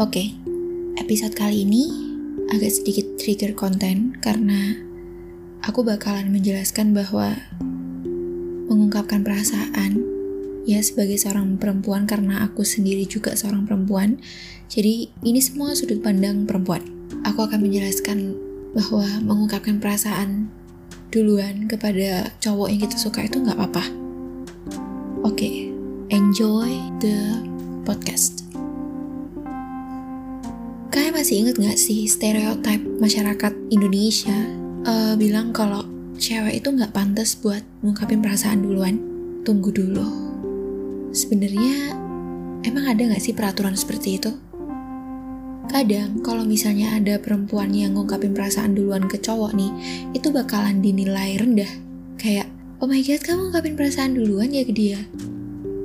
Oke, episode kali ini agak sedikit trigger konten karena aku bakalan menjelaskan bahwa mengungkapkan perasaan ya sebagai seorang perempuan karena aku sendiri juga seorang perempuan. Jadi ini semua sudut pandang perempuan. Aku akan menjelaskan bahwa mengungkapkan perasaan duluan kepada cowok yang kita suka itu nggak apa-apa. Oke, enjoy the podcast. Masih inget gak sih stereotip masyarakat Indonesia uh, bilang kalau cewek itu nggak pantas buat ngungkapin perasaan duluan? Tunggu dulu. Sebenarnya emang ada nggak sih peraturan seperti itu? Kadang kalau misalnya ada perempuan yang ngungkapin perasaan duluan ke cowok nih, itu bakalan dinilai rendah. Kayak, oh my god kamu ngungkapin perasaan duluan ya ke dia?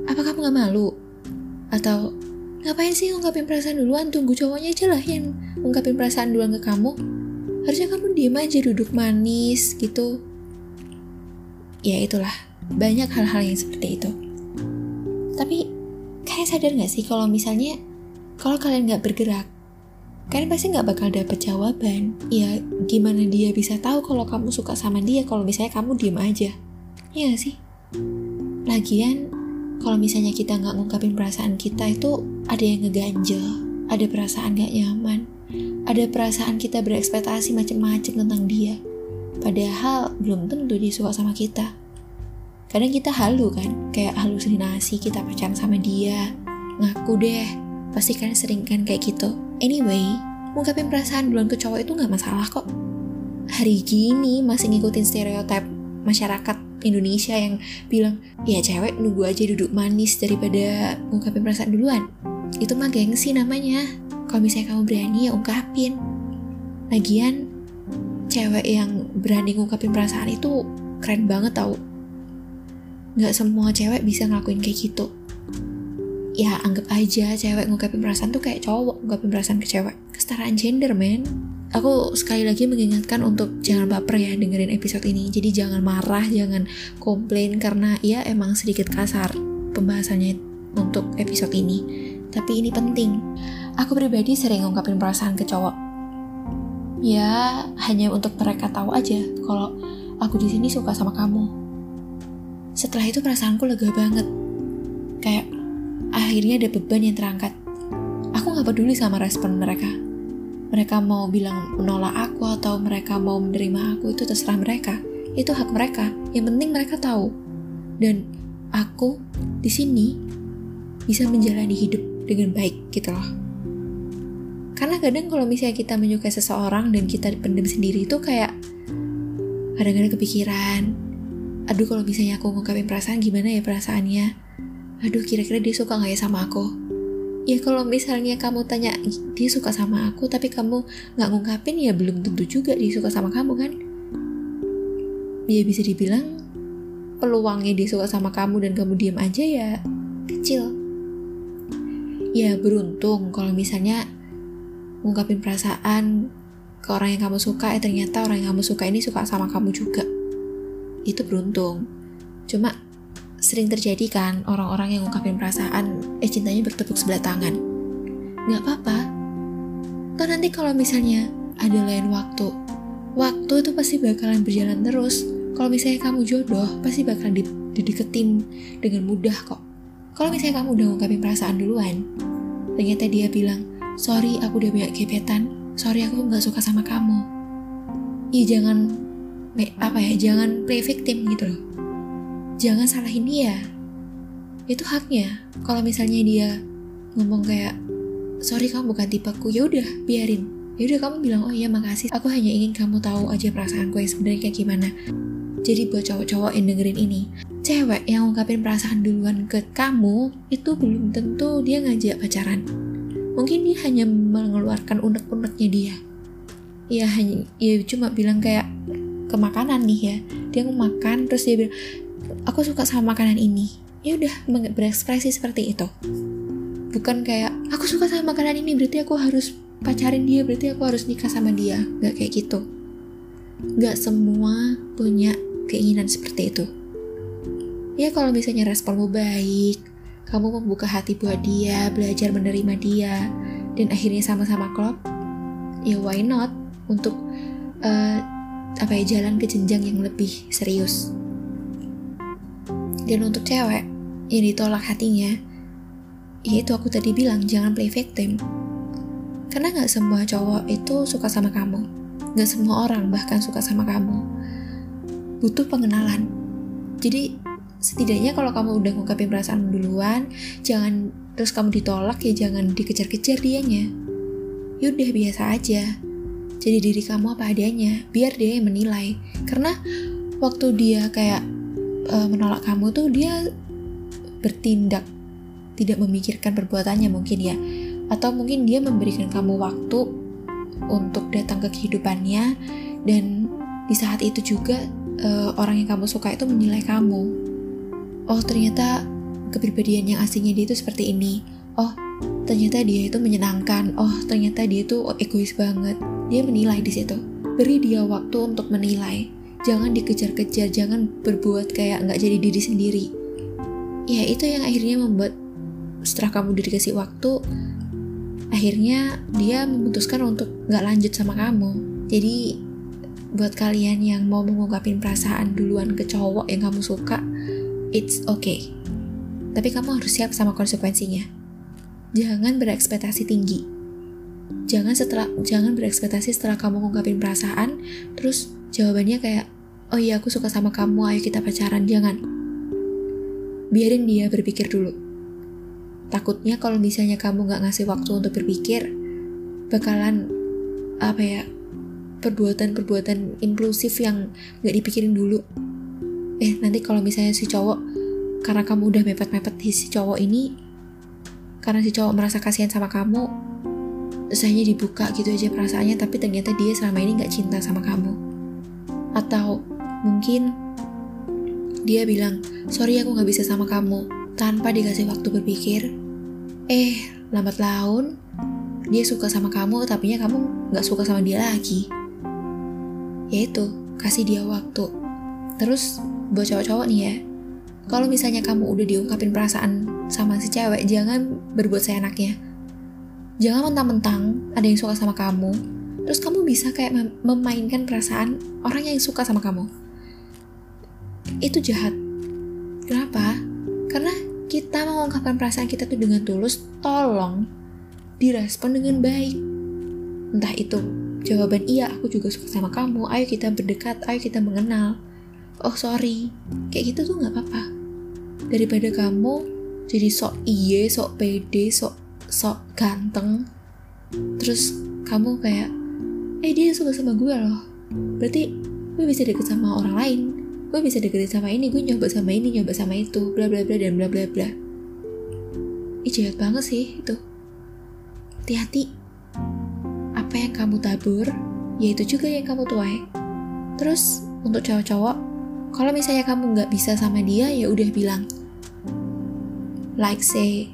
Apa kamu gak malu? Atau Ngapain sih ngungkapin perasaan duluan? Tunggu cowoknya aja lah yang ngungkapin perasaan duluan ke kamu. Harusnya kamu diem aja duduk manis gitu. Ya itulah, banyak hal-hal yang seperti itu. Tapi kalian sadar gak sih kalau misalnya kalau kalian gak bergerak, kalian pasti gak bakal dapet jawaban. Ya gimana dia bisa tahu kalau kamu suka sama dia kalau misalnya kamu diem aja. Iya gak sih? Lagian kalau misalnya kita nggak ngungkapin perasaan kita itu ada yang ngeganjel, ada perasaan gak nyaman, ada perasaan kita berekspektasi macam-macam tentang dia. Padahal belum tentu dia suka sama kita. Kadang kita halu kan, kayak halusinasi kita pacaran sama dia. Ngaku deh, pasti kalian sering kan kayak gitu. Anyway, ngungkapin perasaan duluan ke cowok itu nggak masalah kok. Hari gini masih ngikutin stereotip masyarakat Indonesia yang bilang ya cewek nunggu aja duduk manis daripada ngungkapin perasaan duluan. Itu mah gengsi namanya. Kalau misalnya kamu berani ya ungkapin. Lagian cewek yang berani ngungkapin perasaan itu keren banget tau. Nggak semua cewek bisa ngelakuin kayak gitu. Ya anggap aja cewek ngungkapin perasaan tuh kayak cowok ngungkapin perasaan ke cewek. Kesetaraan gender men aku sekali lagi mengingatkan untuk jangan baper ya dengerin episode ini. Jadi jangan marah, jangan komplain karena ya emang sedikit kasar pembahasannya untuk episode ini. Tapi ini penting. Aku pribadi sering ngungkapin perasaan ke cowok. Ya, hanya untuk mereka tahu aja kalau aku di sini suka sama kamu. Setelah itu perasaanku lega banget. Kayak akhirnya ada beban yang terangkat. Aku gak peduli sama respon mereka mereka mau bilang menolak aku atau mereka mau menerima aku itu terserah mereka. Itu hak mereka. Yang penting mereka tahu. Dan aku di sini bisa menjalani hidup dengan baik gitu loh. Karena kadang kalau misalnya kita menyukai seseorang dan kita pendem sendiri itu kayak kadang-kadang kepikiran. Aduh kalau misalnya aku ngungkapin perasaan gimana ya perasaannya? Aduh kira-kira dia suka gak ya sama aku ya kalau misalnya kamu tanya dia suka sama aku tapi kamu nggak ngungkapin ya belum tentu juga dia suka sama kamu kan? Ya bisa dibilang peluangnya dia suka sama kamu dan kamu diam aja ya kecil. Ya beruntung kalau misalnya ngungkapin perasaan ke orang yang kamu suka eh ternyata orang yang kamu suka ini suka sama kamu juga. Itu beruntung. Cuma sering terjadi kan orang-orang yang ngungkapin perasaan, eh cintanya bertepuk sebelah tangan. Gak apa-apa. Toh nanti kalau misalnya ada lain waktu, waktu itu pasti bakalan berjalan terus. Kalau misalnya kamu jodoh, pasti bakalan dideketin dengan mudah kok. Kalau misalnya kamu udah ngungkapin perasaan duluan, ternyata dia bilang, sorry aku udah banyak gebetan, sorry aku nggak suka sama kamu. Iya jangan apa ya, jangan play victim gitu loh jangan salahin dia. Itu haknya. Kalau misalnya dia ngomong kayak sorry kamu bukan tipeku. Ya udah biarin. Ya udah kamu bilang oh iya makasih. Aku hanya ingin kamu tahu aja perasaanku yang sebenarnya kayak gimana. Jadi buat cowok-cowok yang dengerin ini cewek yang ungkapin perasaan duluan ke kamu itu belum tentu dia ngajak pacaran. Mungkin dia hanya mengeluarkan unek-uneknya dia. Ya hanya ya cuma bilang kayak ke makanan nih ya. Dia mau makan terus dia bilang aku suka sama makanan ini. Ya udah berekspresi seperti itu. Bukan kayak aku suka sama makanan ini berarti aku harus pacarin dia berarti aku harus nikah sama dia. Nggak kayak gitu. Nggak semua punya keinginan seperti itu. Ya kalau misalnya responmu baik kamu membuka hati buat dia belajar menerima dia dan akhirnya sama-sama klop ya why not? Untuk uh, apa ya jalan ke jenjang yang lebih serius dan untuk cewek yang ditolak hatinya ya itu aku tadi bilang jangan play victim. Karena nggak semua cowok itu suka sama kamu. Nggak semua orang bahkan suka sama kamu. Butuh pengenalan. Jadi setidaknya kalau kamu udah ngungkapin perasaan duluan jangan terus kamu ditolak ya jangan dikejar-kejar dianya. Yaudah biasa aja. Jadi diri kamu apa adanya biar dia yang menilai. Karena waktu dia kayak uh, menolak kamu tuh dia bertindak tidak memikirkan perbuatannya mungkin ya. Atau mungkin dia memberikan kamu waktu untuk datang ke kehidupannya dan di saat itu juga uh, orang yang kamu suka itu menilai kamu. Oh ternyata kepribadian yang aslinya dia itu seperti ini. Oh ternyata dia itu menyenangkan. Oh ternyata dia itu egois banget. Dia menilai di situ. Beri dia waktu untuk menilai jangan dikejar-kejar jangan berbuat kayak nggak jadi diri sendiri ya itu yang akhirnya membuat setelah kamu dikasih waktu akhirnya dia memutuskan untuk nggak lanjut sama kamu jadi buat kalian yang mau mengungkapin perasaan duluan ke cowok yang kamu suka it's okay. Tapi kamu harus siap sama konsekuensinya. Jangan berekspektasi tinggi. Jangan setelah jangan berekspektasi setelah kamu ngungkapin perasaan, terus jawabannya kayak, oh iya aku suka sama kamu, ayo kita pacaran. Jangan. Biarin dia berpikir dulu. Takutnya kalau misalnya kamu nggak ngasih waktu untuk berpikir, bakalan apa ya perbuatan-perbuatan impulsif yang nggak dipikirin dulu eh nanti kalau misalnya si cowok karena kamu udah mepet-mepet si cowok ini karena si cowok merasa kasihan sama kamu terus hanya dibuka gitu aja perasaannya tapi ternyata dia selama ini nggak cinta sama kamu atau mungkin dia bilang sorry aku nggak bisa sama kamu tanpa dikasih waktu berpikir. Eh lambat laun dia suka sama kamu tapi kamu nggak suka sama dia lagi. Yaitu kasih dia waktu. Terus buat cowok-cowok nih ya kalau misalnya kamu udah diungkapin perasaan sama si cewek jangan berbuat seenaknya. Jangan mentang-mentang ada yang suka sama kamu terus kamu bisa kayak mem memainkan perasaan orang yang suka sama kamu itu jahat. Kenapa? Karena kita mengungkapkan perasaan kita tuh dengan tulus tolong direspon dengan baik. Entah itu jawaban iya aku juga suka sama kamu ayo kita berdekat ayo kita mengenal. Oh sorry. Kayak gitu tuh nggak apa-apa. Daripada kamu jadi sok iye sok pede sok sok ganteng terus kamu kayak eh dia suka sama gue loh. Berarti gue bisa deket sama orang lain gue bisa deketin sama ini gue nyoba sama ini nyoba sama itu bla bla bla dan bla bla bla. Ih jahat banget sih itu. Hati-hati. Apa yang kamu tabur yaitu juga yang kamu tuai. Terus untuk cowok-cowok kalau misalnya kamu nggak bisa sama dia ya udah bilang like say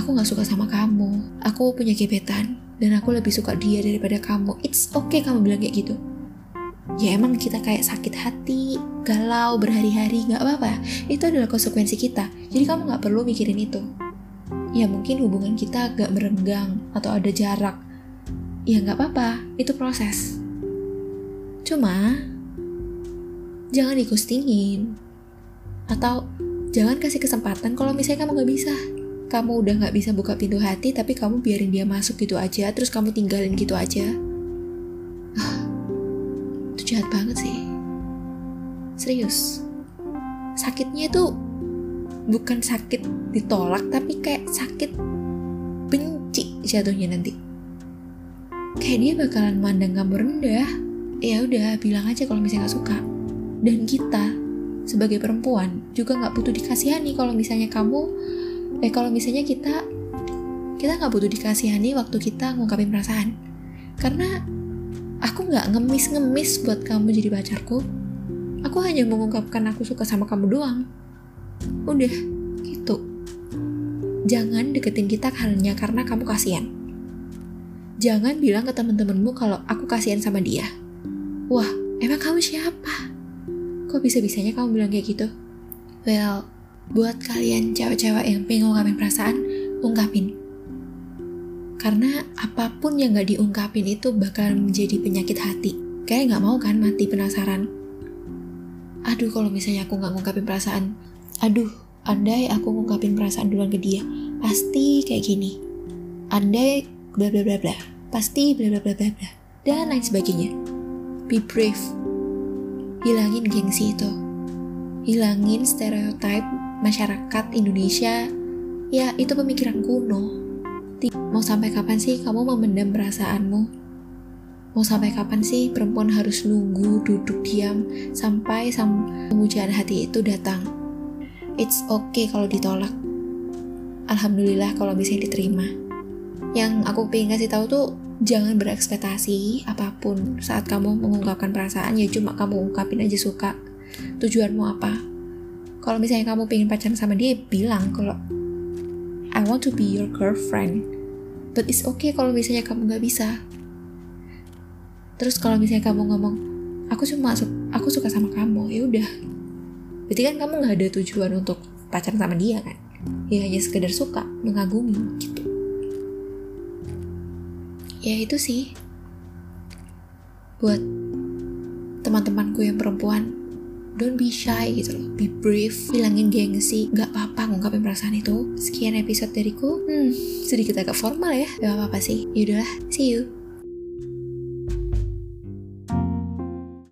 aku nggak suka sama kamu. Aku punya gebetan dan aku lebih suka dia daripada kamu. It's okay kamu bilang kayak gitu ya emang kita kayak sakit hati galau berhari-hari nggak apa-apa. Itu adalah konsekuensi kita. Jadi kamu nggak perlu mikirin itu. Ya mungkin hubungan kita agak merenggang atau ada jarak. Ya nggak apa-apa. Itu proses. Cuma jangan dikustingin. Atau jangan kasih kesempatan kalau misalnya kamu nggak bisa. Kamu udah nggak bisa buka pintu hati tapi kamu biarin dia masuk gitu aja terus kamu tinggalin gitu aja serius. Sakitnya itu bukan sakit ditolak tapi kayak sakit benci jatuhnya nanti. Kayak dia bakalan mandang kamu rendah ya udah bilang aja kalau misalnya gak suka. Dan kita sebagai perempuan juga nggak butuh dikasihani kalau misalnya kamu eh kalau misalnya kita kita nggak butuh dikasihani waktu kita ngungkapin perasaan. Karena aku nggak ngemis-ngemis buat kamu jadi pacarku aku hanya mengungkapkan aku suka sama kamu doang. Udah gitu. Jangan deketin kita hanya karena kamu kasihan. Jangan bilang ke temen-temenmu kalau aku kasihan sama dia. Wah emang kamu siapa? Kok bisa-bisanya kamu bilang kayak gitu? Well, buat kalian cewek-cewek yang pengen ngungkapin perasaan, ungkapin. karena apa pun yang gak diungkapin itu bakal menjadi penyakit hati. Kayak gak mau kan mati penasaran aduh kalau misalnya aku gak ngungkapin perasaan. Aduh andai aku ngungkapin perasaan duluan ke dia pasti kayak gini. Andai bla bla bla bla pasti bla bla bla bla bla dan lain sebagainya. Be brave. Hilangin gengsi itu. Hilangin stereotip masyarakat Indonesia. Ya itu pemikiran kuno mau sampai kapan sih kamu memendam perasaanmu mau sampai kapan sih perempuan harus nunggu duduk diam sampai sam pemujaan hati itu datang? It's okay kalau ditolak. Alhamdulillah kalau misalnya diterima. Yang aku pengen kasih tahu tuh jangan berekspektasi apa pun. Saat kamu mengungkapkan perasaan ya cuma kamu ungkapin aja suka. Tujuanmu apa? Kalau misalnya kamu pengen pacaran sama dia bilang kalau I want to be your girlfriend. But it's okay kalau misalnya kamu nggak bisa terus kalau misalnya kamu ngomong aku cuma aku suka sama kamu ya udah. Berarti kan kamu nggak ada tujuan untuk pacaran sama dia kan? Ya hanya sekedar suka mengagumi gitu. Ya itu sih. Buat teman-temanku yang perempuan don't be shy gitu loh. Be brave hilangin gengsi gak apa-apa ngungkapin perasaan itu. Sekian episode dariku. Hmm sedikit agak formal ya. Gak apa-apa sih. Yaudahlah see you